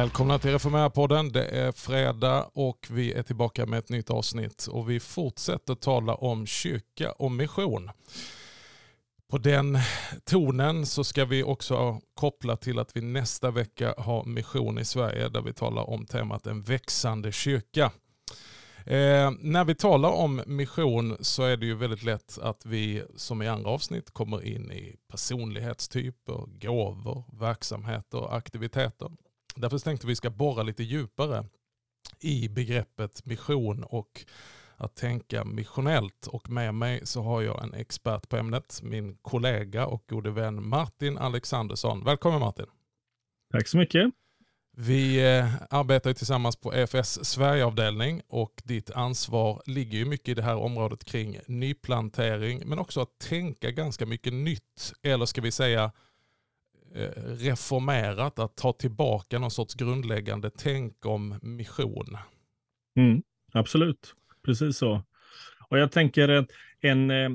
Välkomna till Reformera-podden. Det är fredag och vi är tillbaka med ett nytt avsnitt. Och vi fortsätter tala om kyrka och mission. På den tonen så ska vi också koppla till att vi nästa vecka har mission i Sverige där vi talar om temat en växande kyrka. Eh, när vi talar om mission så är det ju väldigt lätt att vi som i andra avsnitt kommer in i personlighetstyper, gåvor, verksamheter och aktiviteter. Därför tänkte vi ska borra lite djupare i begreppet mission och att tänka missionellt. Och med mig så har jag en expert på ämnet, min kollega och gode vän Martin Alexandersson. Välkommen Martin. Tack så mycket. Vi eh, arbetar tillsammans på EFS Sverigeavdelning och ditt ansvar ligger ju mycket i det här området kring nyplantering men också att tänka ganska mycket nytt. Eller ska vi säga Eh, reformerat, att ta tillbaka någon sorts grundläggande tänk om mission. Mm, absolut, precis så. Och jag tänker en, eh,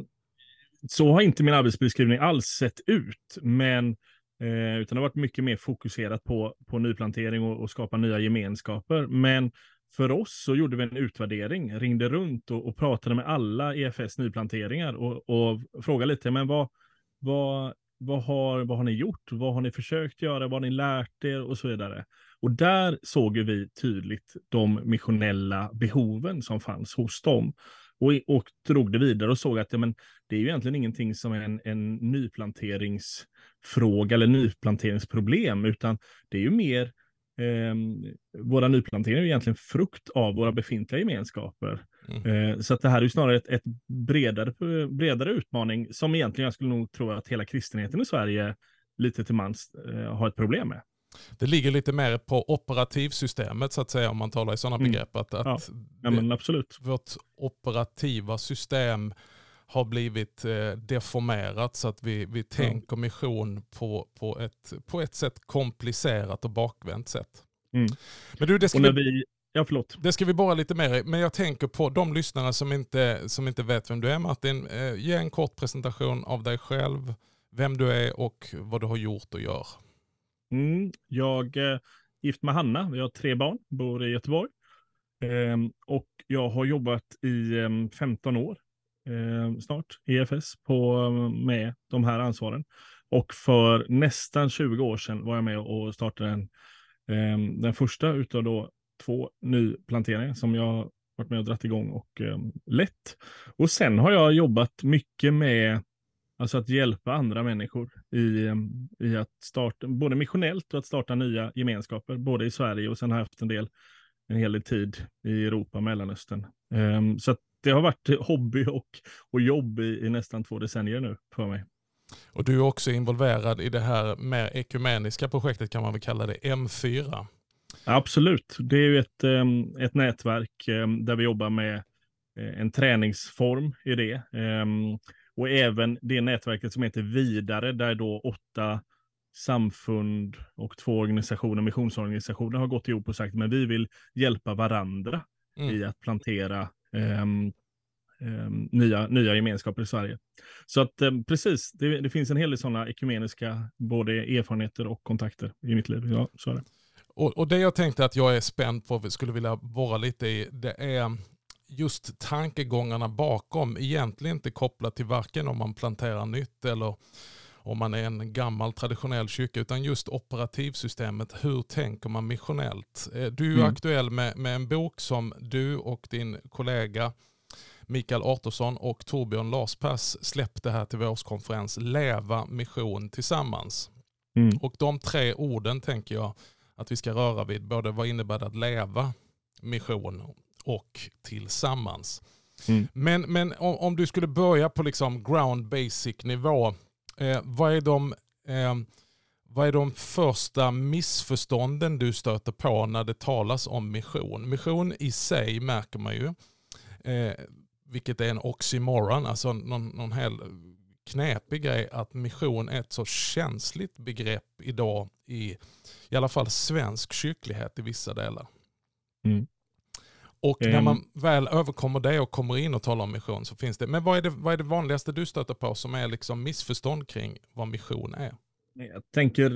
så har inte min arbetsbeskrivning alls sett ut, men Eh, utan det har varit mycket mer fokuserat på, på nyplantering och, och, skapa nya gemenskaper. Men för oss så gjorde vi en utvärdering, ringde runt och, och pratade med alla EFS nyplanteringar och, och frågade lite, men vad, vad, vad, har, vad har ni gjort? Vad har ni försökt göra? Vad har ni lärt er? Och så vidare. Och där såg vi tydligt de missionella behoven som fanns hos dem. Och, och drog det vidare och såg att ja, men, det är ju egentligen ingenting som är en, en nyplanteringsfråga eller nyplanteringsproblem, utan det är ju mer eh, våra nyplanteringar är egentligen frukt av våra befintliga gemenskaper. Mm. Eh, så att det här är snarare ett, ett, bredare, bredare utmaning som egentligen jag skulle nog tro att hela kristenheten i Sverige lite till mans eh, har ett problem med. Det ligger lite mer på operativsystemet så att säga om man talar i sådana mm. begrepp. Att, att ja. ja men absolut. Vårt operativa system har blivit eh, deformerat så att vi, vi tänker mission på, på, ett, på ett sätt komplicerat och bakvänt sätt. Mm. Men du, det ska, vi, vi, ja, förlåt. det ska vi bara lite mer i. Men jag tänker på de lyssnare som inte, som inte vet vem du är Martin. Eh, ge en kort presentation av dig själv, vem du är och vad du har gjort och gör. Mm, jag är gift med Hanna, vi har tre barn, bor i Göteborg. Eh, och jag har jobbat i eh, 15 år eh, snart, EFS, på, med de här ansvaren. Och för nästan 20 år sedan var jag med och startade en, ehm, den första utav då två nyplanteringar som jag varit med och dratt igång och eh, lett. Och sen har jag jobbat mycket med Alltså att hjälpa andra människor i, ehm, i att starta, både missionellt och att starta nya gemenskaper, både i Sverige och sen har jag haft en del, en hel del tid i Europa, Mellanöstern. Eh, så det har varit hobby och, och jobb i, i, nästan två decennier nu för mig. Och du är också involverad i det här mer ekumeniska projektet kan man väl kalla det, M4? Absolut, det är ju ett, ett nätverk där vi jobbar med eh, en träningsform i det. Och även det nätverket som heter Vidare, där då åtta samfund och två organisationer, missionsorganisationer har gått ihop och sagt men vi vill hjälpa varandra mm. i att plantera um, um, nya, nya gemenskaper i Sverige. Så att um, precis, det, det, finns en hel del sådana ekumeniska både erfarenheter och kontakter i mitt liv. Ja, så är det. Och, och det jag tänkte att jag är spänd på, skulle vilja borra lite i, det är just tankegångarna bakom egentligen inte kopplat till varken om man planterar nytt eller om man är en gammal traditionell kyrka, utan just operativsystemet. Hur tänker man missionellt? Eh, du är mm. aktuell med, med en bok som du och din kollega Mikael Artursson och Torbjörn Larspass släppte här till vår årskonferens Leva mission tillsammans. Mm. Och de tre orden tänker jag att vi ska röra vid. Både vad innebär det att leva mission och tillsammans. Mm. Men, men om, om, du skulle börja på liksom ground basic nivå, eh, vad, är de, eh, vad är de första missförstånden du stöter på när det talas om mission? Mission i sig märker man ju, eh, vilket är en oxymoron, alltså någon, någon hel knepig grej att mission är ett så känsligt begrepp idag i i alla fall svensk kyrklighet i vissa delar. Mm. Och när man väl överkommer det och kommer in och talar om mission så finns det, men vad är det, vad är det vanligaste du stöter på som är liksom missförstånd kring vad mission är? Jag tänker,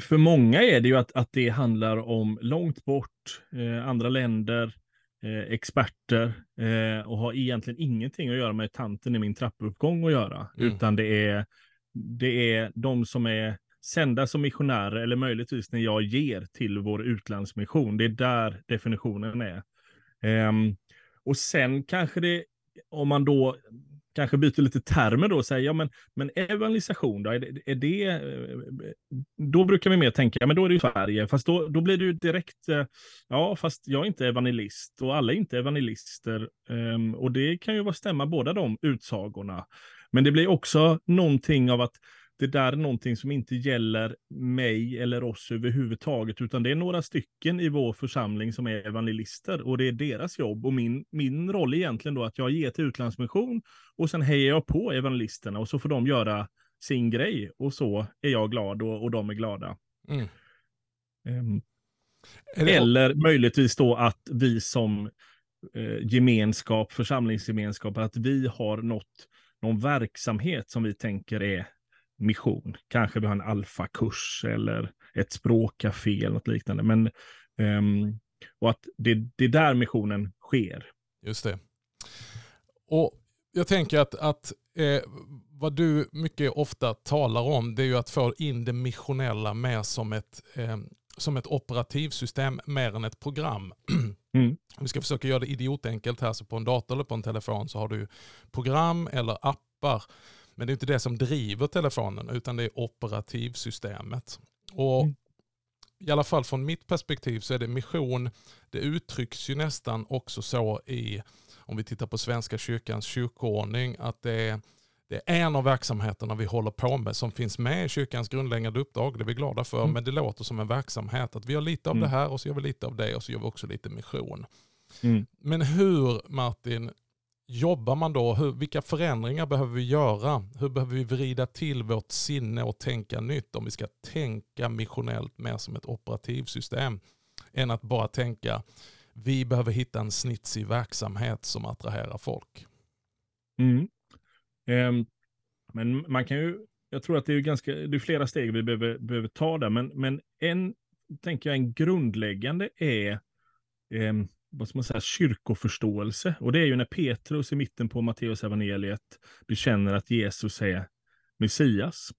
för många är det ju att, att det handlar om långt bort, eh, andra länder, eh, experter eh, och har egentligen ingenting att göra med tanten i min trappuppgång att göra, mm. utan det är, det är de som är sända som missionärer eller möjligtvis när jag ger till vår utlandsmission. Det är där definitionen är. Um, och sen kanske det, om man då kanske byter lite termer då och säger, ja men, men evangelisation då, är det, är det, eh, då brukar vi mer tänka, ja men då är det ju Sverige, fast då, då blir det ju direkt, eh, ja fast jag är inte evangelist och alla är inte evangelister. Um, och det kan ju vara stämma båda de utsagorna. Men det blir också någonting av att det där är någonting som inte gäller mig eller oss överhuvudtaget, utan det är några stycken i vår församling som är evangelister och det är deras jobb. Och min, min roll är egentligen då att jag ger till utlandsmission och sen hejar jag på evangelisterna och så får de göra sin grej och så är jag glad och, och de är glada. Mm. Um, eller möjligtvis då att vi som eh, gemenskap, församlingsgemenskap, att vi har nått någon verksamhet som vi tänker är mission. Kanske vi har en alfakurs eller ett språkcafé eller något liknande. Men, um, och att det, det är där missionen sker. Just det. Och jag tänker att, att eh, vad du mycket ofta talar om det är ju att få in det missionella mer som ett, eh, som ett operativsystem mer än ett program. Mm. Vi ska försöka göra det idiotenkelt här, så på en dator eller på en telefon så har du program eller appar men det är inte det som driver telefonen utan det är operativsystemet. Och mm. I alla fall från mitt perspektiv så är det mission, det uttrycks ju nästan också så i, om vi tittar på Svenska kyrkans kyrkoordning, att det är, det är en av verksamheterna vi håller på med som finns med i kyrkans grundläggande uppdrag. Det är vi glada för, mm. men det låter som en verksamhet. Att vi har lite av mm. det här och så gör vi lite av det och så gör vi också lite mission. Mm. Men hur, Martin, jobbar man då? Hur, vilka förändringar behöver vi göra? Hur behöver vi vrida till vårt sinne och tänka nytt om vi ska tänka missionellt mer som ett operativsystem än att bara tänka vi behöver hitta en snitsig verksamhet som attraherar folk. Mm. Ehm, men man kan ju, jag tror att det är, ganska, det är flera steg vi behöver, behöver ta där, men, men en, tänker jag, en grundläggande är ehm, vad ska man säga, kyrkoförståelse. Och det är ju när Petrus i mitten på Matteus evangeliet bekänner att Jesus är Messias.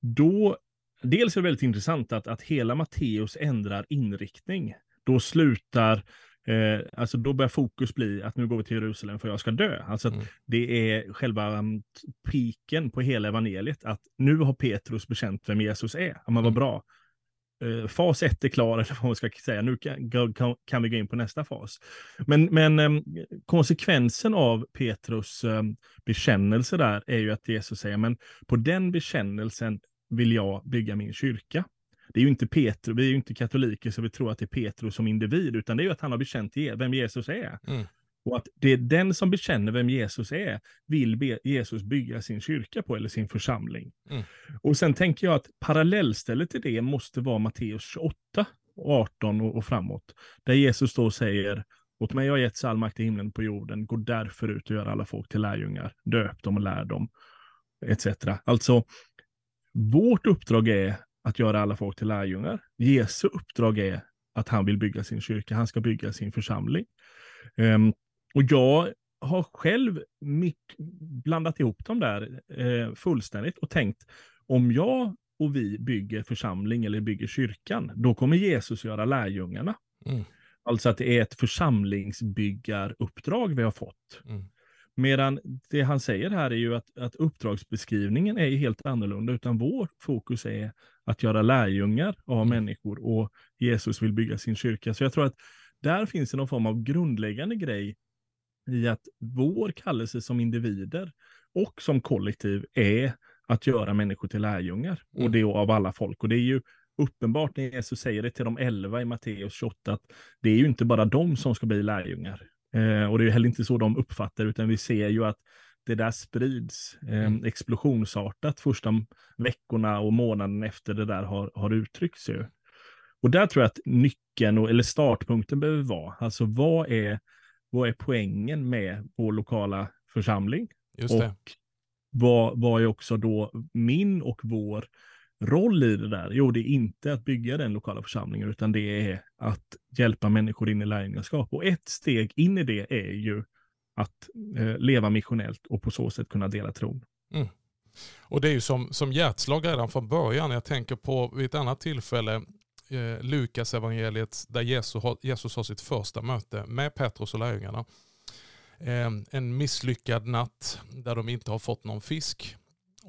Då, dels är det väldigt intressant att, att hela Matteus ändrar inriktning. Då slutar Eh, alltså då börjar fokus bli att nu går vi till Jerusalem för jag ska dö. Alltså mm. det är själva um, piken på hela evangeliet, att nu har Petrus bekänt vem Jesus är. Ja, men vad mm. bra eh, fas ett är klar, eller vad man ska säga. Nu kan, kan, kan, vi gå in på nästa fas. Men, men eh, konsekvensen av Petrus eh, bekännelse där är ju att Jesus säger, men på den bekännelsen vill jag bygga min kyrka. Det är ju inte Petrus, vi är ju inte katoliker så vi tror att det är Petrus som individ, utan det är ju att han har bekänt vem Jesus är. Mm. Och att det är den som bekänner vem Jesus är, vill Jesus bygga sin kyrka på, eller sin församling. Mm. Och sen tänker jag att parallellstället till det måste vara Matteus 28, 18 och, och framåt. Där Jesus då säger, åt mig har getts all makt i himlen på jorden, gå därför ut och gör alla folk till lärjungar, döp dem och lär dem, etc. Alltså, vårt uppdrag är att göra alla folk till lärjungar. Jesu uppdrag är att han vill bygga sin kyrka, han ska bygga sin församling. Um, och jag har själv blandat ihop dem där eh, fullständigt och tänkt om jag och vi bygger församling eller bygger kyrkan, då kommer Jesus göra lärjungarna. Mm. Alltså att det är ett församlingsbyggaruppdrag vi har fått. Mm. Medan det han säger här är ju att, att uppdragsbeskrivningen är helt annorlunda, utan vår fokus är att göra lärjungar av mm. människor och Jesus vill bygga sin kyrka. Så jag tror att där finns det någon form av grundläggande grej i att vår kallelse som individer och som kollektiv är att göra människor till lärjungar. Mm. Och det är av alla folk. Och det är ju uppenbart när Jesus säger det till de elva i Matteus 28, att det är ju inte bara de som ska bli lärjungar. Eh, och det är heller inte så de uppfattar, utan vi ser ju att det där sprids eh, mm. explosionsartat första veckorna och månaden efter det där har, har uttryckts. Ju. Och där tror jag att nyckeln, eller startpunkten behöver vara, alltså vad är vad är poängen med vår lokala församling? Just det. Och vad, vad är också då min och vår roll i det där? Jo, det är inte att bygga den lokala församlingen, utan det är att hjälpa människor in i lärjungaskap. Och ett steg in i det är ju att eh, leva missionellt och på så sätt kunna dela tron. Mm. Och det är ju som, som hjärtslag redan från början. Jag tänker på vid ett annat tillfälle, eh, Lukas evangeliet där Jesus har, Jesus har sitt första möte med Petrus och lärjungarna. Eh, en misslyckad natt där de inte har fått någon fisk.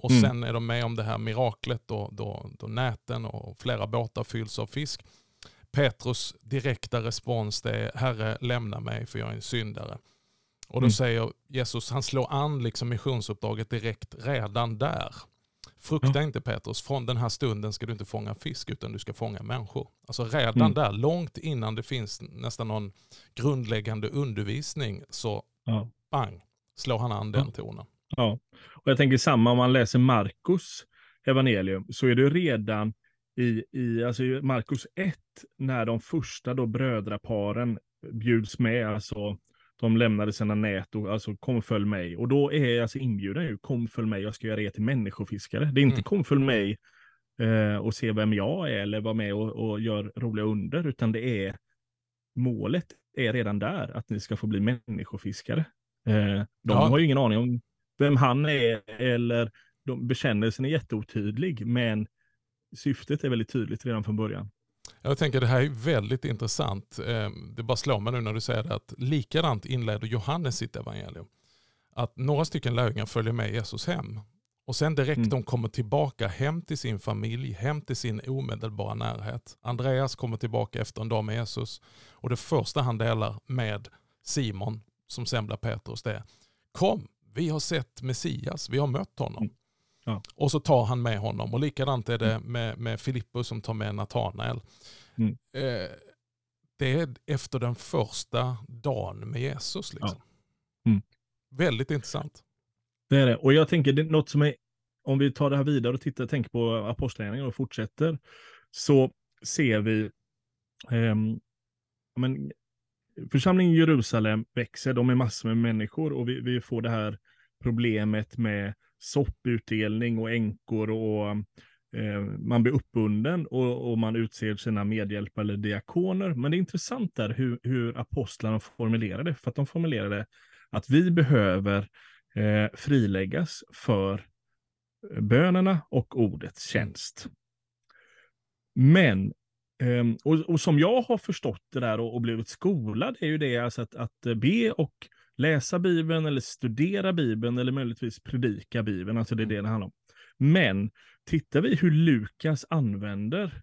Och mm. sen är de med om det här miraklet då, då, då näten och flera båtar fylls av fisk. Petrus direkta respons det är Herre lämna mig för jag är en syndare. Och då mm. säger Jesus, han slår an liksom missionsuppdraget direkt redan där. Frukta ja. inte Petrus, från den här stunden ska du inte fånga fisk utan du ska fånga människor. Alltså redan mm. där, långt innan det finns nästan någon grundläggande undervisning så bang, slår han an den tonen. Ja, och jag tänker samma om man läser Markus evangelium så är det redan i, i alltså Markus 1 när de första då brödraparen bjuds med, alltså de lämnade sina nät och alltså kom följ mig. Och då är alltså inbjudan ju kom följ mig, jag ska göra er till människofiskare. Det är inte mm. kom följ mig eh, och se vem jag är eller vara med och, och gör roliga under, utan det är målet är redan där, att ni ska få bli människofiskare. Eh, de ja. har ju ingen aning om vem han är eller de, bekännelsen är jätteotydlig, men syftet är väldigt tydligt redan från början. Jag tänker det här är väldigt intressant. Ehm, det bara slår mig nu när du säger det att likadant inleder Johannes sitt evangelium. Att några stycken lärjungar följer med Jesus hem. Och sen direkt mm. de kommer tillbaka hem till sin familj, hem till sin omedelbara närhet. Andreas kommer tillbaka efter en dag med Jesus. Och det första han delar med Simon, som sen blir Petrus, det är Kom, vi har sett Messias, vi har mött honom. Mm. Ja. Och så tar han med honom. Och likadant är det mm. med, med Filippus som tar med Natanael. Mm. Eh, det är efter den första dagen med Jesus. Liksom. Ja. Mm. Väldigt intressant. Det är det. Och jag tänker, det är något som är, om vi tar det här vidare och tittar, tänker på apostlagärningarna och fortsätter, så ser vi, eh, men, församlingen i Jerusalem växer, de är massor med människor och vi, vi får det här problemet med sopputdelning och änkor och eh, man blir uppbunden och, och, man utser sina medhjälpare eller diakoner. Men det är intressant där hur, hur apostlarna formulerar det, för att de formulerade att vi behöver eh, friläggas för eh, bönerna och ordets tjänst. Men, eh, och, och, som jag har förstått det där och, och blivit skolad, är ju det alltså att, att be och läsa Bibeln eller studera Bibeln eller möjligtvis predika Bibeln. Alltså det är det det handlar om. Men tittar vi hur Lukas använder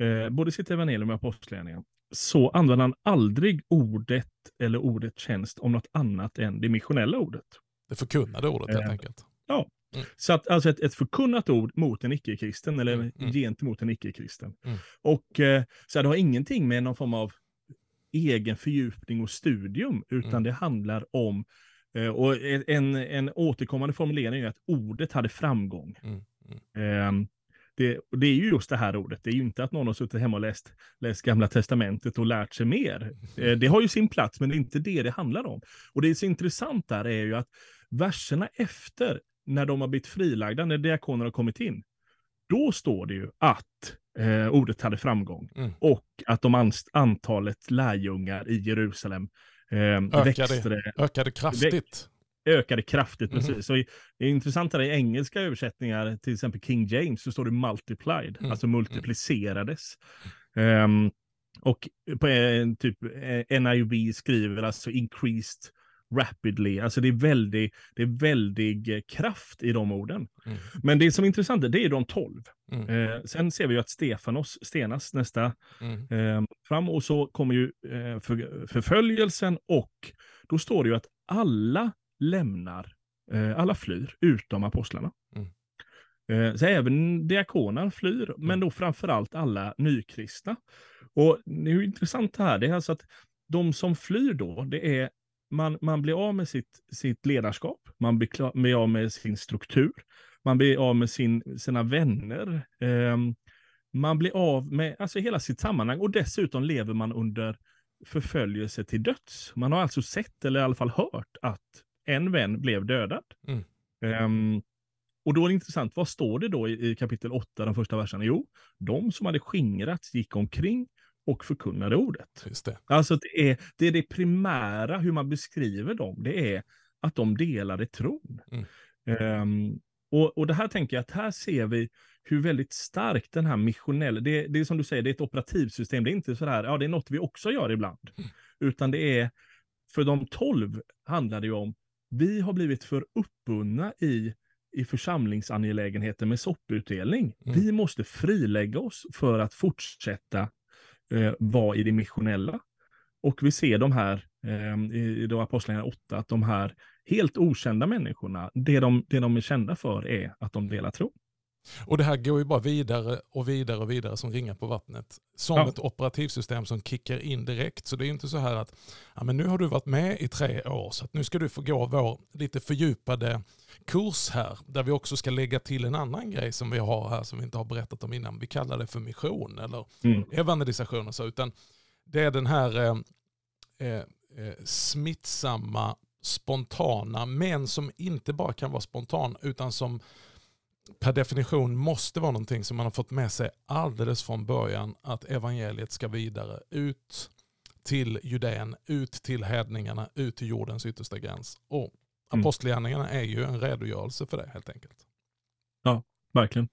eh, både sitt evangelium och apostlagärningarna så använder han aldrig ordet eller ordet tjänst om något annat än det missionella ordet. Det förkunnade ordet helt eh, enkelt. Ja, Mm. Så att alltså ett, ett förkunnat ord mot en icke-kristen eller mm. mm. gentemot en icke-kristen. Mm. Och eh, så det har ingenting med någon form av egen fördjupning och studium, utan mm. det handlar om, eh, och en, en återkommande formulering är att ordet hade framgång. Mm. Mm. Eh, det, det, är ju just det här ordet, det är ju inte att någon har suttit hemma och läst, läst gamla testamentet och lärt sig mer. Eh, det har ju sin plats, men det är inte det det handlar om. Och det är så intressant där är ju att verserna efter, när de har blivit frilagda, när diakonerna har kommit in, då står det ju att eh, ordet hade framgång. Mm. Och att de antalet lärjungar i Jerusalem eh, ökade, växte. Ökade kraftigt. Ökade kraftigt, mm. precis. Så i, det är intressant att i engelska översättningar, till exempel King James, så står det multiplied, mm. alltså multiplicerades. Um, och på en typ eh, NIV skriver alltså increased rapidly. Alltså det är väldigt, det är väldig eh, kraft i de orden. Mm. Men det som är intressant, det är de tolv. Mm. Eh, sen ser vi ju att Stefanos stenas nästa mm. eh, fram och så kommer ju eh, för, förföljelsen och då står det ju att alla lämnar, eh, alla flyr utom apostlarna. Mm. Eh, så även diakoner flyr, men mm. då framförallt alla nykristna. Och det är ju intressant här, det är alltså att de som flyr då, det är man, man blir av med sitt, sitt ledarskap, man blir, blir av med sin struktur, man blir av med sin, sina vänner, eh, man blir av med alltså hela sitt sammanhang och dessutom lever man under förföljelse till döds. Man har alltså sett, eller i alla fall hört, att en vän blev dödad. Mm. Um, och då är det intressant, vad står det då i, i kapitel 8, den första versen? Jo, de som hade skingrats gick omkring och förkunnade ordet. Just det. Alltså det är, det är det primära, hur man beskriver dem, det är att de delade tron. Mm. Um, och, och det här tänker jag att här ser vi hur väldigt starkt den här missionella, det, det är som du säger, det är ett operativsystem, det är inte så här, ja det är något vi också gör ibland, Mm. utan det är, för de tolv handlar det ju om, vi har blivit för uppbundna i, i församlingsangelägenheter med sopputdelning. Mm. Vi måste frilägga oss för att fortsätta eh, vara i det missionella. Och vi ser de här, eh, i i då Apostlagärningarna 8, att de här helt okända människorna, det de, det de är kända för är att de delar tro. Och det här går ju bara vidare och vidare och vidare som ringar på vattnet. Som Ja. ett operativsystem som kickar in direkt. Så det är inte så här att ja, men nu har du varit med i tre år så nu ska du få gå vår lite fördjupade kurs här. Där vi också ska lägga till en annan grej som vi har här som vi inte har berättat om innan. Vi kallar det för mission eller Mm. evangelisation och så. Utan det är den här eh, eh, eh, smittsamma, spontana, men som inte bara kan vara spontan utan som per definition måste vara någonting som man har fått med sig alldeles från början att evangeliet ska vidare ut till Judeen, ut till hedningarna, ut till jordens yttersta gräns. Och Mm. apostlagärningarna är ju en redogörelse för det helt enkelt. Verkligen.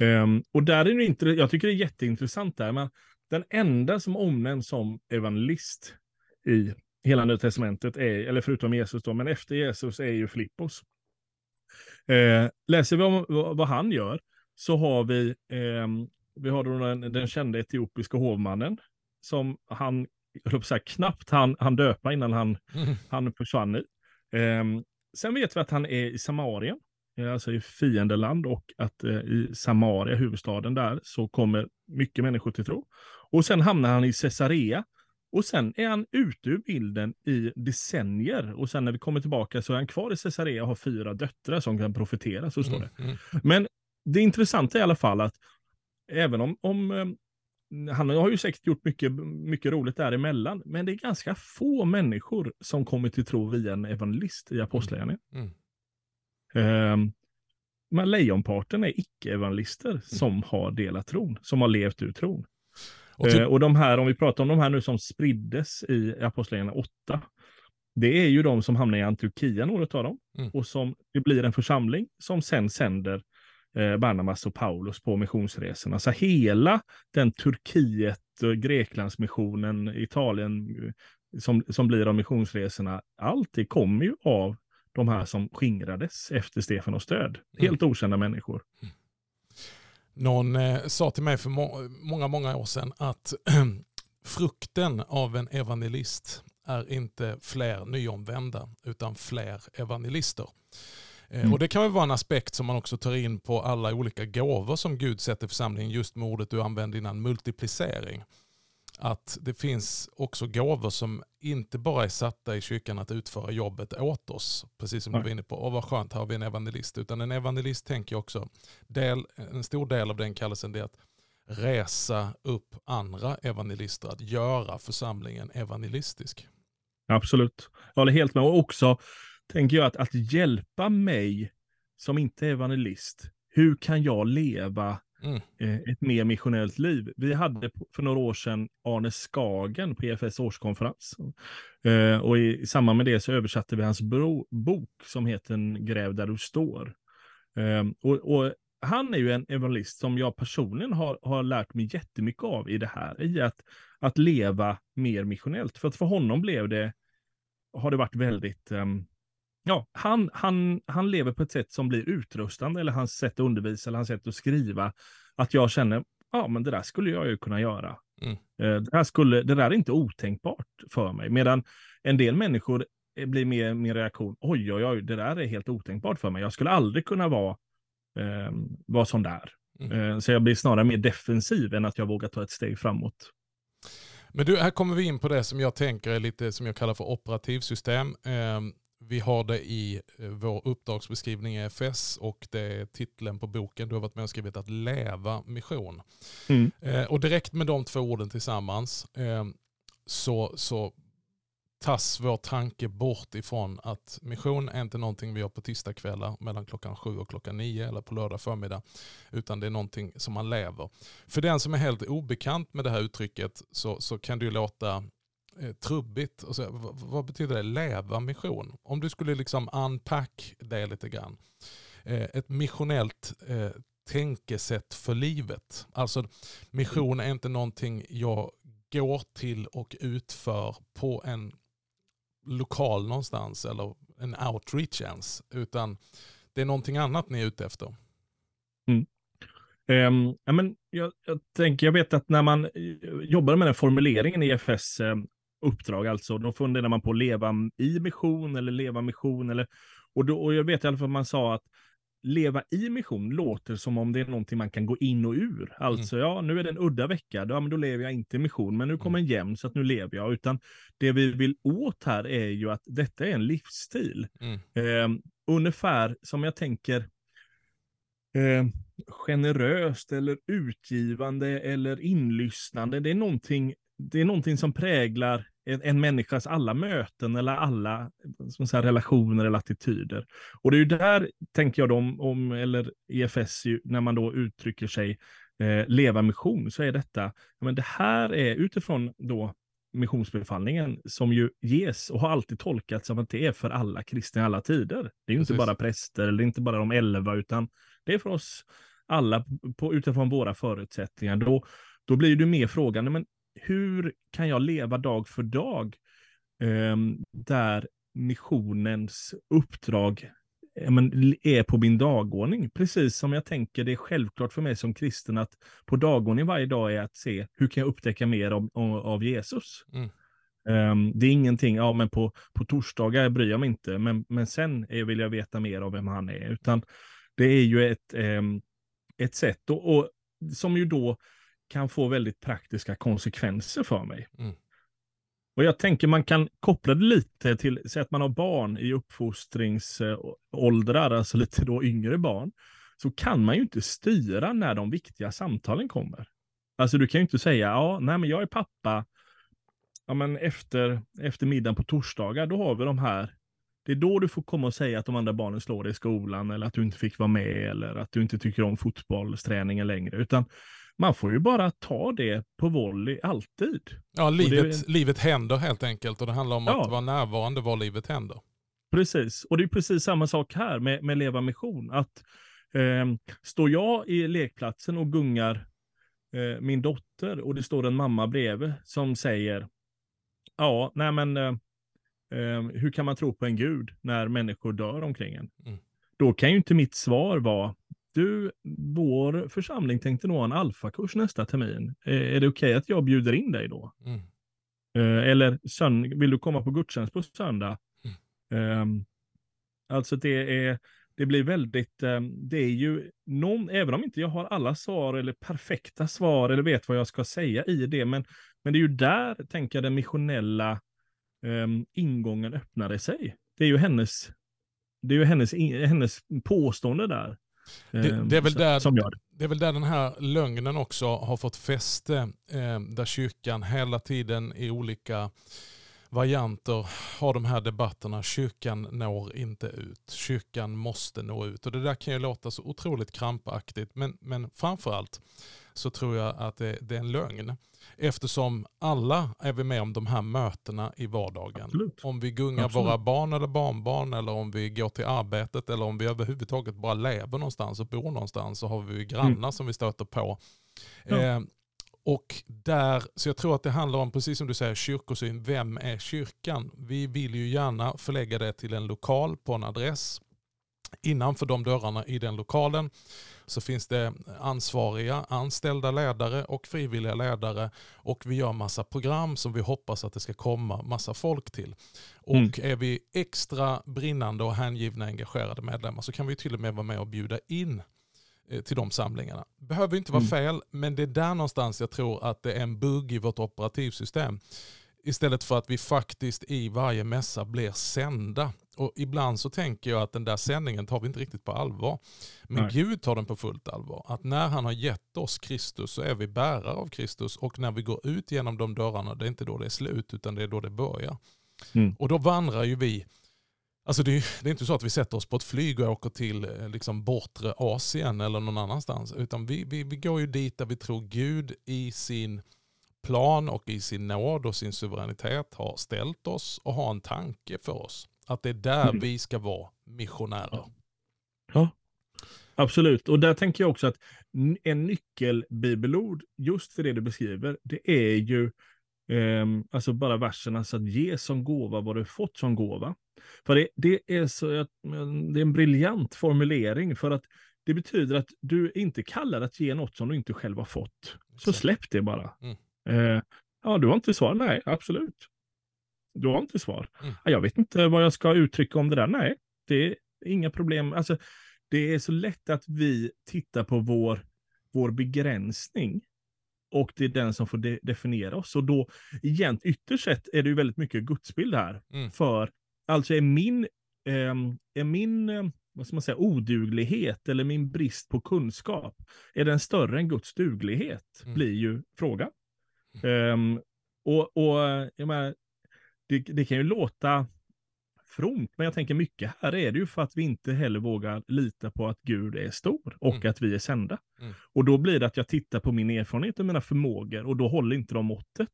Ehm, och där är det inte, jag tycker det är jätteintressant där, men den enda som omnämns som evangelist i hela Nya Testamentet, är, eller förutom Jesus då, men efter Jesus är ju Filippos. Eh, läser vi om vad, han gör, så har vi, ehm, vi har då den, den kända etiopiska hovmannen, som han, jag säga, knappt han, han döpa innan han Mm. han försvann i. Ehm, sen vet vi att han är i Samarien, eh, alltså i fiendeland och att eh, i Samaria, huvudstaden där, så kommer mycket människor till tro. Och sen hamnar han i Caesarea. Och sen är han ute ur bilden i decennier. Och sen när vi kommer tillbaka så är han kvar i Caesarea och har fyra döttrar som kan profetera, så står det. Mm. Mm. Men det intressanta är i alla fall att även om, om eh, han har ju säkert gjort mycket, mycket roligt däremellan, men det är ganska få människor som kommer till tro via en evangelist i Apostlagärningarna. Mm. Um, men lejonparten är icke-evangelister som har delat tron, som har levt ur tron. Och till, Eh, och de här, om vi pratar om de här nu som spriddes i Apostlagärningarna 8, det är ju de som hamnar i Antiochia, några av dem, Mm. och som det blir en församling som sen sänder eh, Barnabas och Paulus på missionsresorna. Så hela den Turkiet, och Greklandsmissionen, Italien, eh, som, som blir av missionsresorna, allt det kommer ju av de här som skingrades efter Stefanos död. Helt okända människor. Någon eh, sa till mig för må många, många år sedan att frukten av en evangelist är inte fler nyomvända utan fler evangelister. Eh, Mm. Och Det kan väl vara en aspekt som man också tar in på alla olika gåvor som Gud sätter församlingen, just med ordet du använde innan, multiplicering. Att det finns också gåvor som inte bara är satta i kyrkan att utföra jobbet åt oss, precis som du var inne på. Och vad skönt, här har vi en evangelist. Utan en evangelist tänker jag också, del, en stor del av den kallelsen är att resa upp andra evangelister, att göra församlingen evangelistisk. Absolut. Jag håller helt med. Och också tänker jag att, att hjälpa mig som inte är evangelist. Hur kan jag leva Mm. Eh, ett mer missionellt liv? Vi hade för några år sedan Arne Skagen på EFS årskonferens. Eh, och i, i samband med det så översatte vi hans bro, bok som heter En Gräv där du står. Eh, och, och han är ju en evangelist som jag personligen har, har lärt mig jättemycket av i det här. I att, att leva mer missionellt. För att för honom blev det, har det varit väldigt, um, ja, han, han, han lever på ett sätt som blir utrustande, eller hans sätt att undervisa, eller hans sätt att skriva, att jag känner, ja men det där skulle jag ju kunna göra. Mm. Eh, Det, här skulle, det där är inte otänkbart för mig. Medan en del människor eh, blir mer min reaktion, oj oj oj, det där är helt otänkbart för mig. Jag skulle aldrig kunna vara, eh, vara sån där. Mm. Eh, så jag blir snarare mer defensiv än att jag vågar ta ett steg framåt. Men du, här kommer vi in på det som jag tänker är lite som jag kallar för operativsystem. Vi har det i eh, vår uppdragsbeskrivning i FS och det är titeln på boken du har varit med och skrivit att leva mission. Mm. Eh, och direkt med de två orden tillsammans eh, så, så tas vår tanke bort ifrån att mission är inte någonting vi gör på tisdagskvällar mellan klockan sju och klockan nio eller på lördag förmiddag. Utan det är någonting som man lever. För den som är helt obekant med det här uttrycket så, så kan det ju låta Eh, trubbigt. Och så, vad, vad, betyder det? Leva mission? Om du skulle liksom unpack det lite grann. Eh, ett missionellt eh, tänkesätt för livet. Alltså mission är inte någonting jag går till och utför på en lokal någonstans eller en outreach ens. Utan det är någonting annat ni är ute efter. Mm. Um, ja, men jag, jag, tänker, jag vet att när man jobbade jobbar med den formuleringen i FS um, ehm, uppdrag, alltså, då funderar man på att leva i mission eller leva mission. Eller, och, då, och jag vet i alla fall att man sa att leva i mission låter som om det är någonting man kan gå in och ur. Alltså, mm. ja, nu är det en udda vecka, då, ja, men då lever jag inte i mission, men nu kommer mm. en jämn så att nu lever jag. Utan det vi vill åt här är ju att detta är en livsstil. Mm. Eh, ungefär som jag tänker eh, generöst eller utgivande eller inlyssnande. Det är någonting, det är någonting som präglar en, en människas alla möten eller alla säga, relationer eller attityder. Och det är ju där, tänker jag, om, om eller EFS, när man då uttrycker sig eh, leva mission, så är detta, men det här är utifrån då missionsbefallningen som ju ges och har alltid tolkats som att det är för alla kristna i alla tider. Det är ju Precis. inte bara präster eller inte bara de elva, utan det är för oss alla på, utifrån våra förutsättningar. Då, då blir det mer frågan, men hur kan jag leva dag för dag eh, där missionens uppdrag men, är på min dagordning. Precis som jag tänker det är självklart för mig som kristen att på dagordningen varje dag är att se hur kan jag upptäcka mer av, av Jesus. Mm. Um, det är ingenting, ja men på, på torsdagar bryr jag mig inte, men, men sen är, vill jag veta mer av vem han är. Utan det är ju ett, um, ett sätt, och, och som ju då kan få väldigt praktiska konsekvenser för mig. Mm. Och jag tänker man kan koppla det lite till, säg att man har barn i uppfostringsåldrar, alltså lite då yngre barn, så kan man ju inte styra när de viktiga samtalen kommer. Alltså du kan ju inte säga, ja, nej men jag är pappa, ja men efter, efter middagen på torsdagar, då har vi de här det är då du får komma och säga att de andra barnen slår dig i skolan eller att du inte fick vara med eller att du inte tycker om fotbollsträningen längre. Utan man får ju bara ta det på volley alltid. Ja, livet, det... livet händer helt enkelt och det handlar om ja. att vara närvarande var livet händer. Precis, och det är precis samma sak här med, med Leva Mission. Att eh, står jag i lekplatsen och gungar eh, min dotter och det står en mamma bredvid som säger ja, nej men eh, eh hur kan man tro på en gud när människor dör omkring en? Mm. Då kan ju inte mitt svar vara du, vår församling tänkte nog ha en alfakurs nästa termin. Är, är det okej okay att jag bjuder in dig då? Mm. Uh, eller vill du komma på gudstjänst på söndag? Mm. Um, alltså det är, det blir väldigt, um, det är ju någon, även om inte jag har alla svar eller perfekta svar eller vet vad jag ska säga i det, men, men det är ju där, tänker jag, den missionella um, ingången öppnade sig. Det är ju hennes, det är ju hennes, hennes påstående där. Det, det, är väl ehm, där, som gör det. det är väl där den här lögnen också har fått fäste. Eh, där kyrkan hela tiden i olika varianter har de här debatterna. Kyrkan når inte ut. Kyrkan måste nå ut. Och Det där kan ju låta så otroligt krampaktigt. Men, men framförallt så tror jag att det, det är en lögn. Eftersom alla är vi med om de här mötena i vardagen. Absolut. Om vi gungar Absolut. våra barn eller barnbarn eller om vi går till arbetet eller om vi överhuvudtaget bara lever någonstans och bor någonstans så har vi grannar mm. som vi stöter på. Ja. Eh, och där, så jag tror att det handlar om, precis som du säger, kyrkosyn. Vem är kyrkan? Vi vill ju gärna förlägga det till en lokal på en adress. Innanför de dörrarna i den lokalen så finns det ansvariga, anställda ledare och frivilliga ledare och vi gör massa program som vi hoppas att det ska komma massa folk till. Och mm. är vi extra brinnande och hängivna engagerade medlemmar så kan vi till och med vara med och bjuda in till de samlingarna. Behöver inte vara mm. fel, men det är där någonstans jag tror att det är en bugg i vårt operativsystem. Istället för att vi faktiskt i varje mässa blir sända. Och ibland så tänker jag att den där sändningen tar vi inte riktigt på allvar. Men Nej. Gud tar den på fullt allvar. Att när han har gett oss Kristus så är vi bärare av Kristus. Och när vi går ut genom de dörrarna, det är inte då det är slut utan det är då det börjar. Mm. Och då vandrar ju vi, alltså det är, det är, inte så att vi sätter oss på ett flyg och åker till eh, liksom bortre Asien eller någon annanstans. Utan vi, vi, vi går ju dit där vi tror Gud i sin plan och i sin nåd och sin suveränitet har ställt oss och har en tanke för oss. Att det är där mm. vi ska vara missionärer. Ja, absolut. Och där tänker jag också att en nyckelbibelord just för det du beskriver, det är ju eh, alltså bara versen, alltså att ge som gåva vad du fått som gåva. För det, det, är så, det är en briljant formulering för att det betyder att du inte kallar att ge något som du inte själv har fått. Så släpp det bara. Mm. Eh, ja, du har inte svar? Nej, absolut. Du har inte svar. Mm. Jag vet inte vad jag ska uttrycka om det där. Nej, det är inga problem. Alltså, det är så lätt att vi tittar på vår, vår begränsning och det är den som får de definiera oss. Och då, igen, ytterst sett är det ju väldigt mycket gudsbild här. Mm. För alltså är min, eh, är min eh, vad ska man säga, oduglighet eller min brist på kunskap, är den större än Guds duglighet? Mm. Blir ju frågan. Um, och, och jag menar, det, det, kan ju låta fromt, men jag tänker mycket här är det ju för att vi inte heller vågar lita på att Gud är stor och mm. att vi är sända. Mm. Och då blir det att jag tittar på min erfarenhet och mina förmågor och då håller inte de måttet.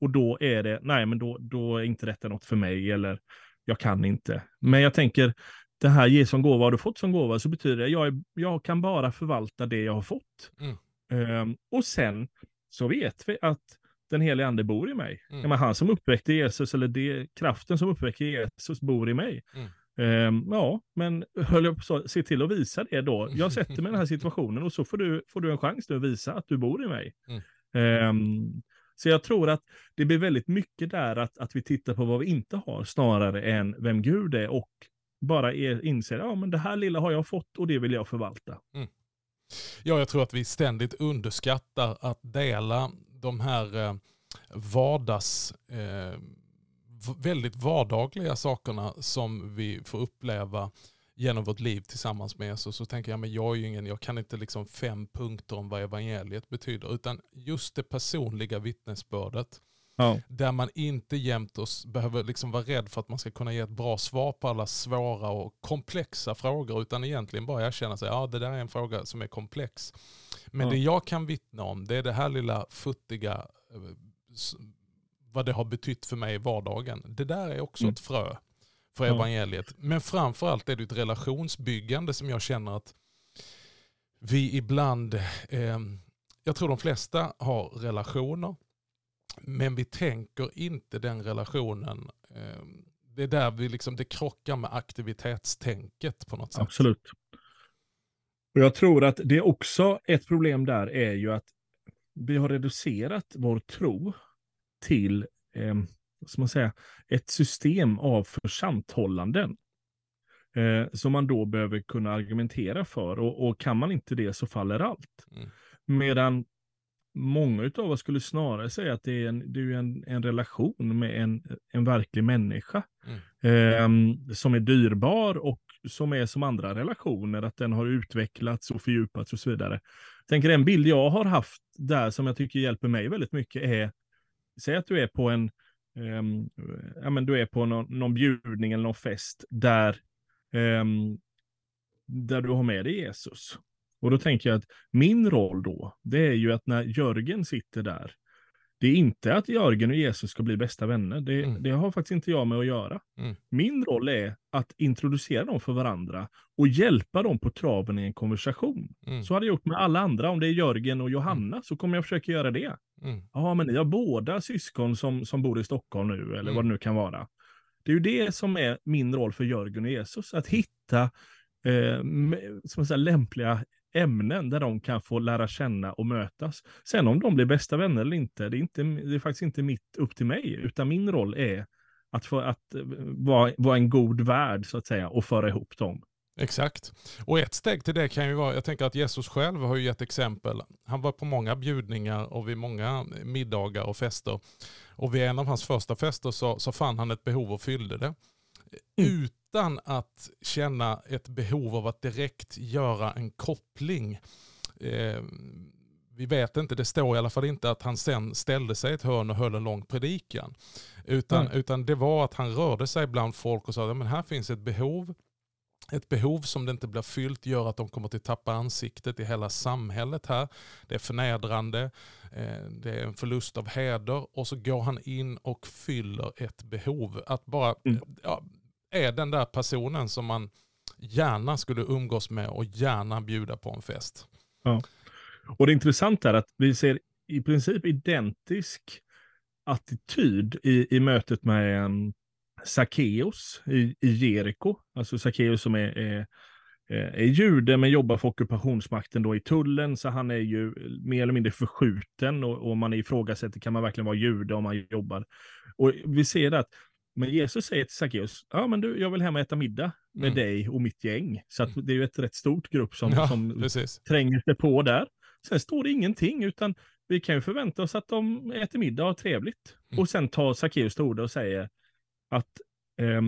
Och då är det, nej men då, då är inte detta något för mig eller jag kan inte. Men jag tänker, det här ge som gåva, har du fått som gåva så betyder det, jag, jag kan bara förvalta det jag har fått. Mm. Um, och sen så vet vi att den heliga ande bor i mig. Mm. Men han som uppväckte Jesus, eller det, kraften som uppväckte Jesus bor i mig. Mm. Um, ja, men höll jag på se till att visa det då. Jag sätter mig i den här situationen och så får du, får du en chans att visa att du bor i mig. Mm. Um, så jag tror att det blir väldigt mycket där att, att vi tittar på vad vi inte har snarare än vem Gud är och bara är, inser att ja, det här lilla har jag fått och det vill jag förvalta. Mm. Ja, jag tror att vi ständigt underskattar att dela de här eh, vardags, eh, väldigt vardagliga sakerna som vi får uppleva genom vårt liv tillsammans med Jesus så tänker jag, men jag är ju ingen, jag kan inte liksom fem punkter om vad evangeliet betyder, utan just det personliga vittnesbördet. Ja. Där man inte jämt oss behöver liksom vara rädd för att man ska kunna ge ett bra svar på alla svåra och komplexa frågor, utan egentligen bara erkänna sig, ja det där är en fråga som är komplex. Men ja. det jag kan vittna om, det är det här lilla futtiga, eh, vad det har betytt för mig i vardagen. Det där är också mm. ett frö för evangeliet. Men framförallt är det ett relationsbyggande som jag känner att vi ibland, eh, jag tror de flesta har relationer, men vi tänker inte den relationen. Eh, det är där vi liksom, det krockar med aktivitetstänket på något sätt. Absolut. Och jag tror att det är också ett problem där är ju att vi har reducerat vår tro till eh, man säga, ett system av försanthållanden. Eh, som man då behöver kunna argumentera för och, och, kan man inte det så faller allt. Mm. Medan många av oss skulle snarare säga att det är en, det är en, en relation med en, en verklig människa. Mm. Eh, som är dyrbar och som är som andra relationer, att den har utvecklats och fördjupats och så vidare. Jag tänker en bild jag har haft där som jag tycker hjälper mig väldigt mycket är, säg att du är på en, um, ja men du är på någon, någon bjudning eller någon fest där, um, där du har med dig Jesus. Och då tänker jag att min roll då, det är ju att när Jörgen sitter där, det är inte att Jörgen och Jesus ska bli bästa vänner. Det, mm. det har faktiskt inte jag med att göra. Mm. Min roll är att introducera dem för varandra och hjälpa dem på traven i en konversation. Mm. Så hade jag gjort med alla andra. Om det är Jörgen och Johanna mm. så kommer jag försöka göra det. Mm. Ja, men ni har båda syskon som, som bor i Stockholm nu, eller vad mm. det nu kan vara. Det är ju det som är min roll för Jörgen och Jesus, att hitta eh, som säga, lämpliga ämnen där de kan få lära känna och mötas. Sen om de blir bästa vänner eller inte, det är, inte, det är faktiskt inte mitt upp till mig, utan min roll är att, få, att eh, vara, vara en god värd så att säga och föra ihop dem. Exakt. Och ett steg till det kan ju vara, jag tänker att Jesus själv har ju gett exempel. Han var på många bjudningar och vid många eh, middagar och fester. Och vid en av hans första fester så, så fann han ett behov och fyllde det. Mm utan att känna ett behov av att direkt göra en koppling eh, vi vet inte, det står i alla fall inte att han sen ställde sig i ett hörn och höll en lång predikan. Utan, utan det var att han rörde sig bland folk och sa att här finns ett behov. Ett behov som det inte blir fyllt gör att de kommer att tappa ansiktet i hela samhället här. Det är förnedrande, eh, det är en förlust av heder och så går han in och fyller ett behov. Att bara, mm. ja, är den där personen som man gärna skulle umgås med och gärna bjuda på en fest. Ja. Och det intressanta är att vi ser i princip identisk attityd i, i mötet med ehm, um, Sackeus i, i Jeriko. Alltså Sackeus som är, är, är jude men jobbar för ockupationsmakten då i tullen, så han är ju mer eller mindre förskjuten och, och man ifrågasätter, kan man verkligen vara jude om man jobbar? Och vi ser att men Jesus säger till Sackeus, ja men du, jag vill hem och äta middag med mm. dig och mitt gäng. Så att mm. det är ju ett rätt stort grupp som, ja, som tränger sig på där. Sen står det ingenting, utan vi kan ju förvänta oss att de äter middag och har trevligt. Mm. Och sen tar Sackeus till ordet och säger att, eh,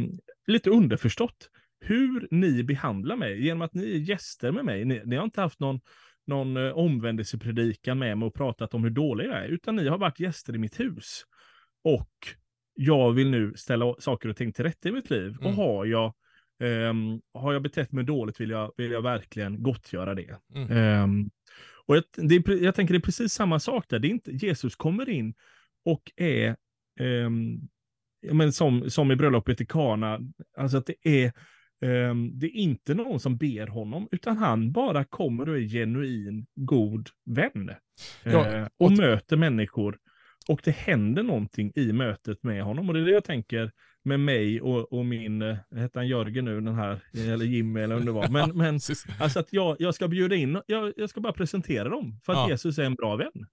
lite underförstått, hur ni behandlar mig, genom att ni är gäster med mig, ni, ni har inte haft någon, någon eh, omvändelsepredikan med mig och pratat om hur dålig jag är, utan ni har varit gäster i mitt hus. Och jag vill nu ställa saker och ting till rätta i mitt liv. Mm. Och har jag, um, har jag betett mig dåligt vill jag, vill jag verkligen gottgöra det. Mm. Um, och jag, det är, jag tänker det är precis samma sak där. Det är inte, Jesus kommer in och är, um, men som, som i bröllopet i Kana, alltså att det är, det är inte någon som ber honom, utan han bara kommer och är genuin god vän. Ja, uh, och, och möter människor och det händer någonting i mötet med honom. Och det är det jag tänker med mig och, och min, eh, hette han Jörgen nu, den här, eller Jimmy eller vad det var. Men, men alltså att jag, jag ska bjuda in, jag, jag ska bara presentera dem för att ja. Jesus är en bra vän.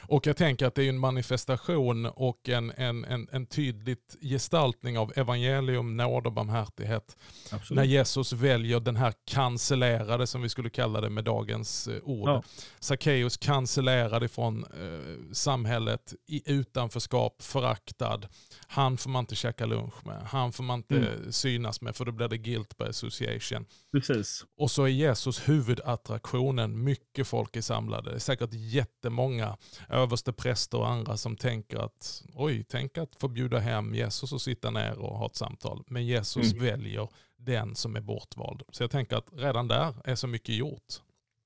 Och jag tänker att det är en manifestation och en, en, en, en tydligt gestaltning av evangelium, nåd och barmhärtighet. Absolut. När Jesus väljer den här cancellerade, som vi skulle kalla det med dagens eh, ord. Ja. Sackeus cancellerad ifrån eh, samhället, i utanförskap, föraktad. Han får man inte käka lunch med, han får man inte mm. synas med för då blir det guilt by association. Precis. Och så är Jesus huvudattraktionen, mycket folk är samlade. Säkert jättemånga överste präster och andra som tänker att oj, tänk att få bjuda hem Jesus och sitta ner och ha ett samtal. Men Jesus mm. väljer den som är bortvald. Så jag tänker att redan där är så mycket gjort.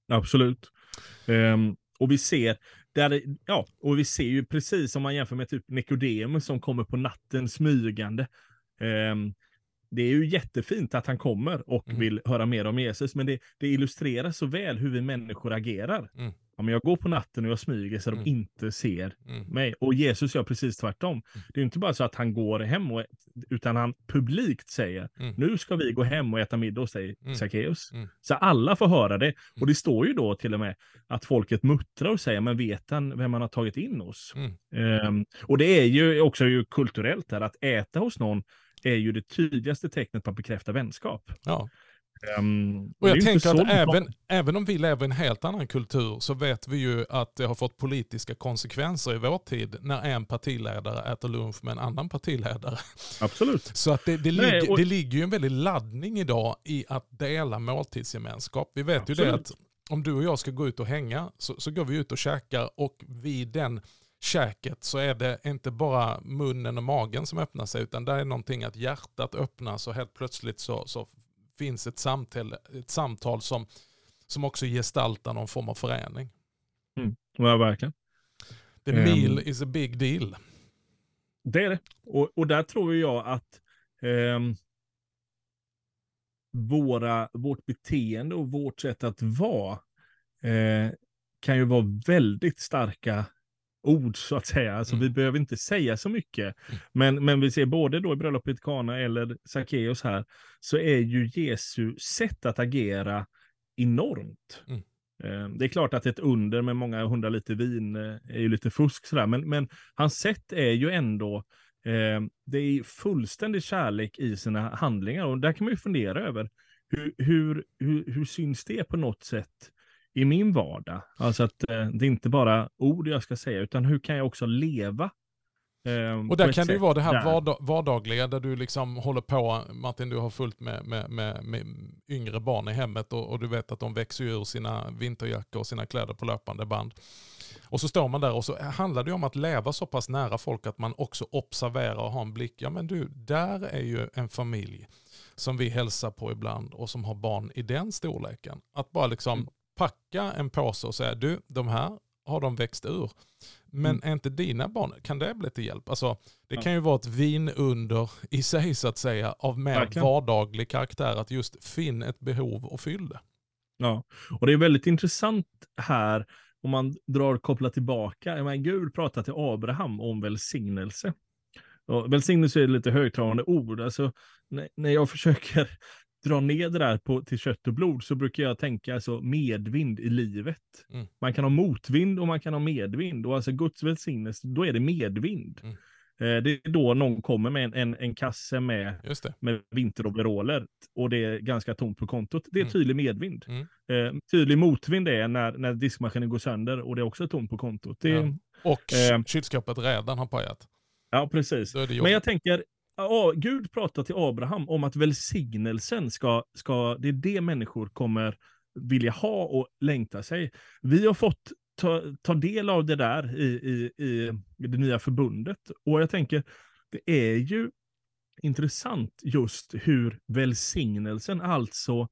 Absolut. Um, och vi ser, där, ja, och vi ser ju precis om man jämför med typ Nikodemus som kommer på natten smygande. Um, det är ju jättefint att han kommer och mm. vill höra mer om Jesus, men det, det illustrerar så väl hur vi människor agerar. Mm. Men jag går på natten och jag smyger så mm. de inte ser mm. mig. Och Jesus gör precis tvärtom. Mm. Det är inte bara så att han går hem, och, utan han publikt säger, mm. nu ska vi gå hem och äta middag hos dig, mm. Sackeus. Mm. Så alla får höra det. Och det står ju då till och med att folket muttrar och säger, men vet han vem han har tagit in hos? Um, och det är ju också ju kulturellt där, att äta hos någon är ju det tydligaste tecknet på att bekräfta vänskap. Ja. Um, och jag tänker att även, även om vi lever i en helt annan kultur så vet vi ju att det har fått politiska konsekvenser i vår tid när en partiledare äter lunch med en annan partiledare. Absolut. Så att det, det, Nej, ligger, och... det ligger ju en väldig laddning idag i att dela måltidsgemenskap. Vi vet Absolut. ju det att om du och jag ska gå ut och hänga så, så går vi ut och käkar och vid den käket så är det inte bara munnen och magen som öppnar sig utan det är någonting att hjärtat öppnas och helt plötsligt så, så finns ett samtal, ett samtal som, som också gestaltar någon form av förening. Mm. Ja, verkligen. The meal um, is a big deal. Det är det. Och, och där tror jag att um, våra, vårt beteende och vårt sätt att vara uh, kan ju vara väldigt starka ord så att säga. Alltså mm. vi behöver inte säga så mycket. Mm. Men, men vi ser både då i bröllopet Kana eller Sackeus här, så är ju Jesu sätt att agera enormt. Mm. Eh, det är klart att ett under med många hundra liter vin eh, är ju lite fusk sådär, men, men hans sätt är ju ändå, eh, det är fullständig kärlek i sina handlingar och där kan man ju fundera över hur, hur, hur, hur syns det på något sätt i min vardag. Alltså att eh, det är inte bara ord jag ska säga, utan hur kan jag också leva Eh, och där kan det ju vara det här vardag, vardagliga där du liksom håller på, Martin du har fullt med, med, med, med yngre barn i hemmet och, och, du vet att de växer ur sina vinterjackor och sina kläder på löpande band. Och så står man där och så handlar det om att leva så pass nära folk att man också observerar och har en blick. Ja men du, där är ju en familj som vi hälsar på ibland och som har barn i den storleken. Att bara liksom mm. Packa en påse och säga, du de här har de växt ur. Men mm. är inte dina barn, kan det bli till hjälp? Alltså, det ja. kan ju vara ett vinunder i sig så att säga av mer Verkligen. vardaglig karaktär. Att just finna ett behov och fyll det. Ja, och det är väldigt intressant här om man drar kopplat tillbaka. Men Gud pratar till Abraham om välsignelse. Och välsignelse är lite högtravande ord. Alltså, när jag försöker dra ner det där på, till kött och blod så brukar jag tänka alltså medvind i livet. Mm. Man kan ha motvind och man kan ha medvind. Och alltså Guds välsignelse, då är det medvind. Mm. Eh, det är då någon kommer med en, en, en kasse med, med vinteroveraller och det är ganska tomt på kontot. Det är mm. tydlig medvind. Mm. Eh, tydlig motvind är när, när diskmaskinen går sönder och det är också tomt på kontot. Det, ja. Och eh, kylskåpet redan har pajat. Ja, precis. Men jag tänker, Gud pratar till Abraham om att välsignelsen ska, ska, det är det människor kommer vilja ha och längta sig. Vi har fått ta, ta del av det där i, i, i det nya förbundet. Och jag tänker, det är ju intressant just hur välsignelsen, alltså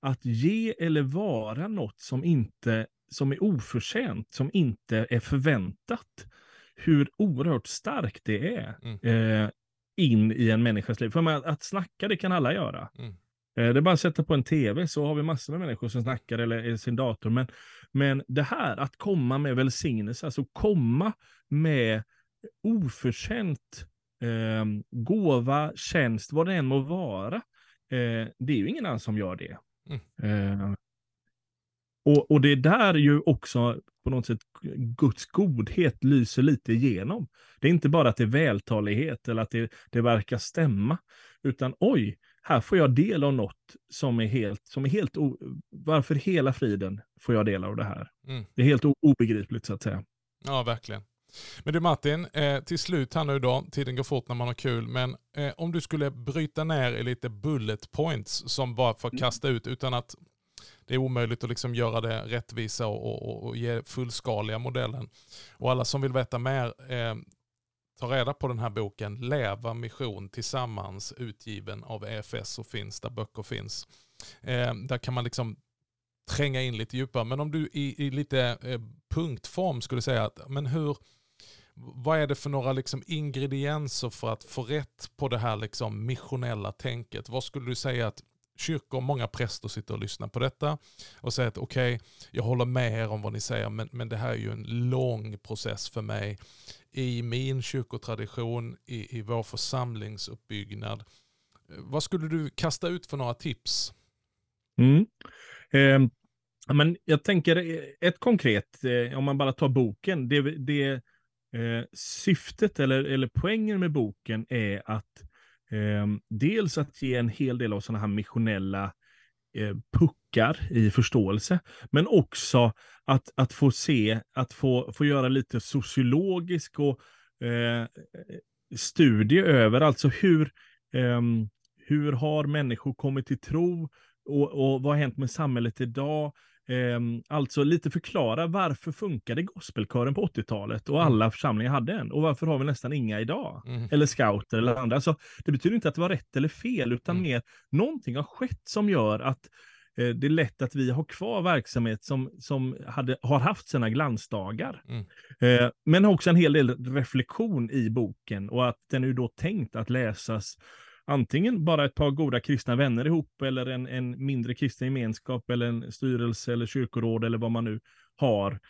att ge eller vara något som inte som är oförtjänt, som inte är förväntat, hur oerhört starkt det är mm. eh, in i en människas liv. För man, att snacka, det kan alla göra. Mm. Eh, det är bara att sätta på en tv så har vi massor med människor som snackar eller i sin dator. Men, men det här att komma med välsignelse, alltså komma med oförtjänt eh, gåva, tjänst, vad det än må vara. Eh, det är ju ingen annan som gör det. Mm. Eh, och, och det är där ju också på något sätt Guds godhet lyser lite igenom. Det är inte bara att det är vältalighet eller att det, det verkar stämma, utan oj, här får jag del av något som är helt, som är helt o, varför hela friden får jag del av det här? Mm. Det är helt obegripligt så att säga. Ja, verkligen. Men du Martin, eh, till slut här nu då, tiden går fort när man har kul, men eh, om du skulle bryta ner i lite bullet points som bara får mm. kasta ut utan att det är omöjligt att liksom göra det rättvisa och, och, och ge fullskaliga modellen. Och alla som vill veta mer, eh, ta reda på den här boken Leva mission tillsammans utgiven av EFS och finns där böcker finns. Eh, där kan man liksom tränga in lite djupare. Men om du i, i lite eh, punktform skulle säga att men hur, vad är det för några liksom ingredienser för att få rätt på det här liksom missionella tänket? Vad skulle du säga att kyrkor, många präster sitter och lyssnar på detta och säger att okej, okay, jag håller med er om vad ni säger, men, men det här är ju en lång process för mig i min kyrkotradition, i, i vår församlingsuppbyggnad. Eh, vad skulle du kasta ut för några tips? Mm. Eh, men jag tänker eh, ett konkret, eh, om man bara tar boken, det, det eh, syftet eller, eller poängen med boken är att eh, Ehm, dels att ge en hel del av sådana här missionella eh, puckar i förståelse, men också att, att få se, att få, få göra lite sociologisk och eh, studie över, alltså hur, eh, hur har människor kommit till tro och, och vad har hänt med samhället idag? Eh, alltså lite förklara varför funkade gospelkören på 80-talet och mm. alla församlingar hade en och varför har vi nästan inga idag? Mm. Eller scouter eller andra. Så det betyder inte att det var rätt eller fel utan mm. mer någonting har skett som gör att eh, det är lätt att vi har kvar verksamhet som, som hade, har haft sina glansdagar. Mm. Eh, men också en hel del reflektion i boken och att den är då tänkt att läsas antingen bara ett par goda kristna vänner ihop eller en, en mindre kristen gemenskap eller en styrelse eller kyrkoråd eller vad man nu har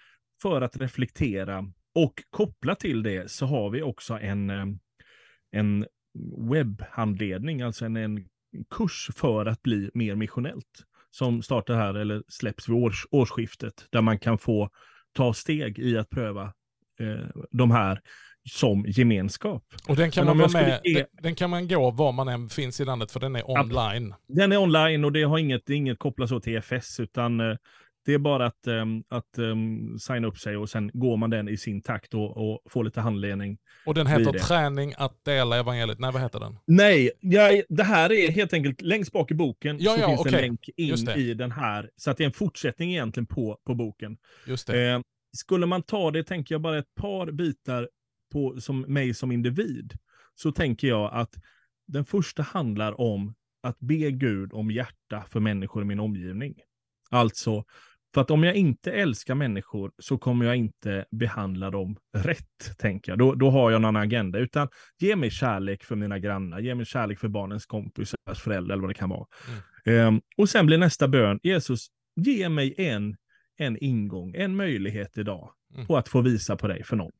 för att reflektera. Och kopplat till det så har vi också en, eh, en webbhandledning, alltså en, en kurs för att bli mer missionellt som startar här eller släpps vid års, årsskiftet där man kan få ta steg i att pröva eh, de här som gemenskap. Och den kan, man, med, ge... den, kan man gå var man än finns i landet för den är online. Den är online och det har inget, inget kopplat så till EFS utan eh, Det är bara att, um, att um, signa upp sig och sen går man den i sin takt och, och får lite handledning. Och den heter Träning att dela evangeliet. Nej, vad heter den? Nej, ja, det här är helt enkelt längst bak i boken ja, så ja, finns okay. en länk in i den här. Så att det är en fortsättning egentligen på, på boken. Just det. Eh, skulle man ta det, tänker jag bara ett par bitar på som mig som individ, så tänker jag att den första handlar om att be Gud om hjärta för människor i min omgivning. Alltså, för att om jag inte älskar människor så kommer jag inte behandla dem rätt, tänker jag. Då, då har jag någon agenda. Utan ge mig kärlek för mina grannar, ge mig kärlek för barnens kompisars föräldrar eller vad det kan vara. Mm. Um, och sen blir nästa bön, Jesus, ge mig en, en ingång, en möjlighet idag mm. på att få visa på dig för någon.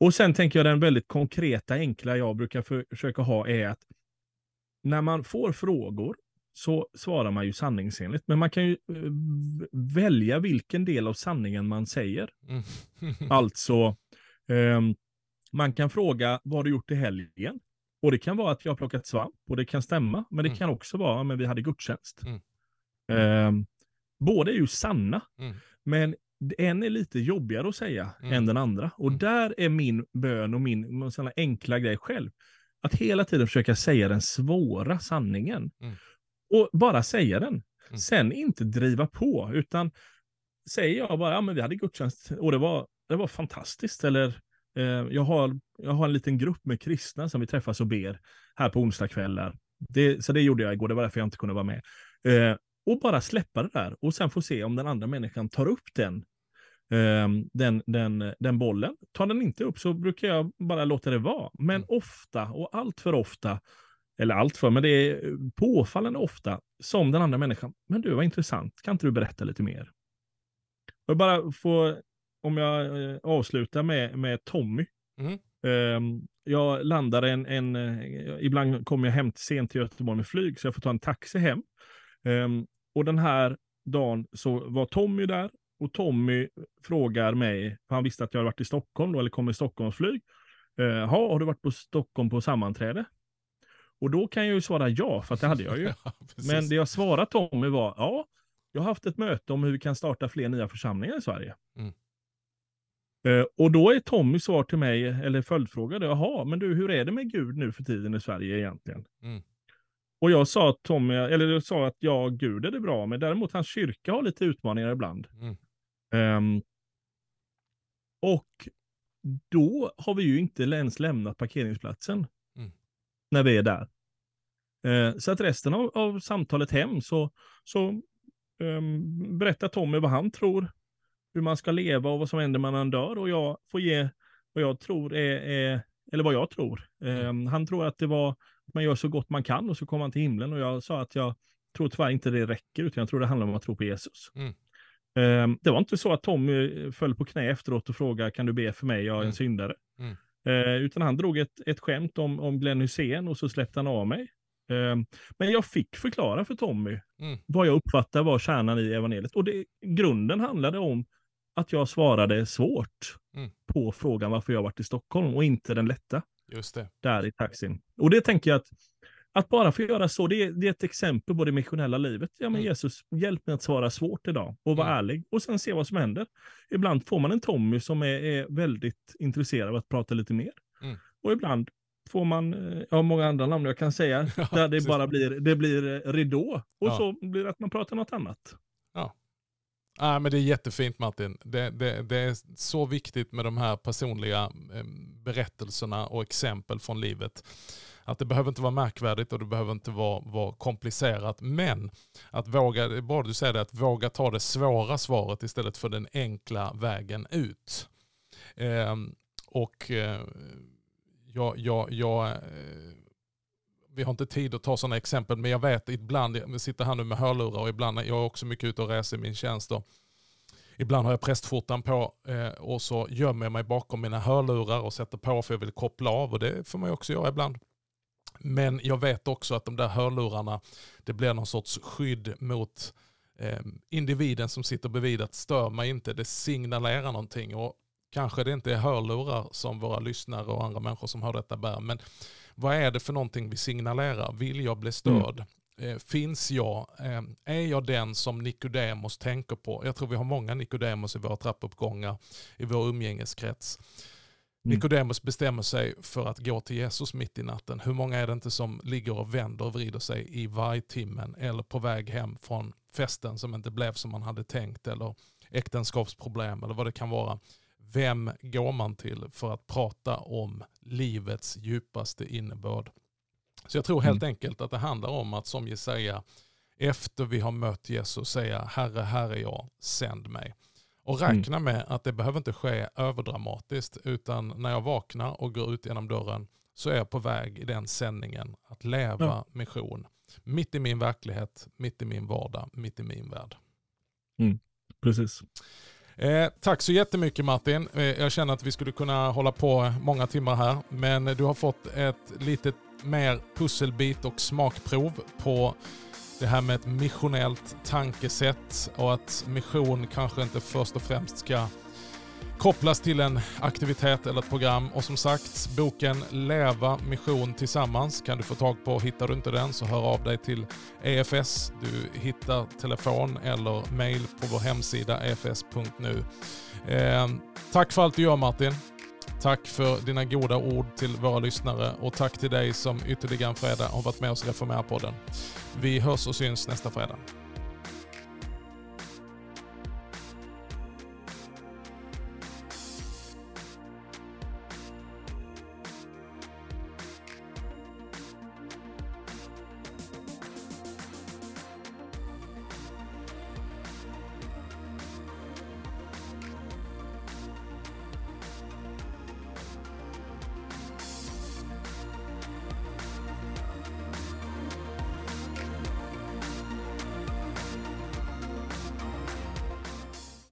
Och sen tänker jag den väldigt konkreta, enkla jag brukar för, försöka ha är att när man får frågor så svarar man ju sanningsenligt. Men man kan ju eh, välja vilken del av sanningen man säger. Mm. alltså, eh, man kan fråga vad du gjort i helgen? Och det kan vara att jag har plockat svamp och det kan stämma. Men det mm. kan också vara att vi hade gudstjänst. Mm. Eh, båda är ju sanna. Mm. Men en är lite jobbigare att säga än mm. den andra. Och mm. där är min bön och min såna enkla grej själv. Att hela tiden försöka säga den svåra sanningen. Mm. Och bara säga den. Mm. Sen inte driva på, utan säger jag bara, ja men vi hade gudstjänst och det var, det var fantastiskt. Eller eh, jag, har, jag har en liten grupp med kristna som vi träffas och ber här på onsdagskvällar. Det, så det gjorde jag igår, det var därför jag inte kunde vara med. Eh, och bara släppa det där och sen få se om den andra människan tar upp den, eh, den, den, den bollen. Tar den inte upp så brukar jag bara låta det vara. Men mm. ofta och allt för ofta eller allt för, men det är påfallande ofta som den andra människan, men du var intressant, kan inte du berätta lite mer? Och bara få, om jag eh, avslutar med, med Tommy. Mm. Um, jag landar en, en, eh, ibland kommer jag hem sent till Göteborg med flyg, så jag får ta en taxi hem. Um, och den här dagen så var Tommy där, och Tommy frågar mig, för han visste att jag hade varit i Stockholm då, eller kom i Stockholmsflyg. Uh, har du varit på Stockholm på sammanträde? Och då kan jag ju svara ja, för att det hade jag ju. ja, Men det jag svarade Tommy var, ja, jag har haft ett möte om hur vi kan starta fler nya församlingar i Sverige. Mm. Uh, och då är Tommy svar till mig, eller följdfråga, jaha, men du, hur är det med Gud nu för tiden i Sverige egentligen? Mm. Och jag sa att Tommy, eller jag sa att ja, Gud är det bra, men däremot hans kyrka har lite utmaningar ibland. Mm. Um, och då har vi ju inte ens lämnat parkeringsplatsen när vi är där. Eh, så att resten av, av, samtalet hem så, så um, berättar Tommy vad han tror, hur man ska leva och vad som händer när man dör. Och jag får ge vad jag tror är, är eller vad jag tror. Um, han tror att det var, man gör så gott man kan och så kommer man till himlen. Och jag sa att jag tror tyvärr inte det räcker, utan jag tror det handlar om att tro på Jesus. Mm. Um, det var inte så att Tommy föll på knä efteråt och frågade, kan du be för mig, jag är en mm. syndare. Mm. Eh, utan han drog ett, ett skämt om, om Glenn Hussein och så släppte han av mig. Eh, men jag fick förklara för Tommy mm. vad jag uppfattar var kärnan i evangeliet. Och det, grunden handlade om att jag svarade svårt mm. på frågan varför jag varit i Stockholm och inte den lätta. Just det. Där i taxin. Och det tänker jag att att bara få göra så, det är, det är ett exempel på det missionella livet. Ja, men mm. Jesus, hjälp mig att svara svårt idag och vara mm. ärlig och sen se vad som händer. Ibland får man en Tommy som är, är väldigt intresserad av att prata lite mer. Mm. Och ibland får man, eh, ja många andra namn jag kan säga, ja, där det bara blir, det blir eh, ridå. Och ja. så blir det att man pratar något annat. Ja. Ja, men det är jättefint Martin. Det, det, det, är så viktigt med de här personliga eh, berättelserna och exempel från livet. Att det behöver inte vara märkvärdigt och det behöver inte vara, vara komplicerat. Men att våga, det är bra du säger det, att våga ta det svåra svaret istället för den enkla vägen ut. Eh, och eh, jag, jag, jag eh, vi har inte tid att ta sådana exempel, men jag vet ibland, jag sitter här nu med hörlurar och ibland, jag är också mycket ute och reser i min tjänst. Och ibland har jag prästskjortan på eh, och så gömmer jag mig bakom mina hörlurar och sätter på för jag vill koppla av och det får man ju också göra ibland. Men jag vet också att de där hörlurarna, det blir någon sorts skydd mot eh, individen som sitter bredvid att stör mig inte, det signalerar någonting. Och kanske det inte är hörlurar som våra lyssnare och andra människor som hör detta bär, men vad är det för någonting vi signalerar? Vill jag bli störd? Mm. Eh, finns jag? Eh, är jag den som Nikodemos tänker på? Jag tror vi har många Nikodemos i våra trappuppgångar, i vår umgängeskrets. Mm. Nikodemus bestämmer sig för att gå till Jesus mitt i natten. Hur många är det inte som ligger och vänder och vrider sig i vargtimmen eller på väg hem från festen som inte blev som man hade tänkt eller äktenskapsproblem eller vad det kan vara. Vem går man till för att prata om livets djupaste innebörd? Så jag tror helt mm. enkelt att det handlar om att som Jesaja efter vi har mött Jesus säga Herre, här är jag, sänd mig. Och mm. räkna med att det behöver inte ske överdramatiskt utan när jag vaknar och går ut genom dörren så är jag på väg i den sändningen att leva ja. mission. Mitt i min verklighet, mitt i min vardag, mitt i min värld. Mm. Precis. Eh, tack så jättemycket Martin. Eh, jag känner att vi skulle kunna hålla på många timmar här. Men du har fått ett litet mer pusselbit och smakprov på det här med ett missionellt tankesätt och att mission kanske inte först och främst ska kopplas till en aktivitet eller ett program. Och som sagt, boken Leva mission tillsammans kan du få tag på. Hittar du inte den så hör av dig till EFS. Du hittar telefon eller mail på vår hemsida efs.nu. Eh, tack för allt du gör Martin. Tack för dina goda ord till våra lyssnare och tack till dig som ytterligare en fredag har varit med oss i Reformera-podden. Vi hörs och syns nästa fredag.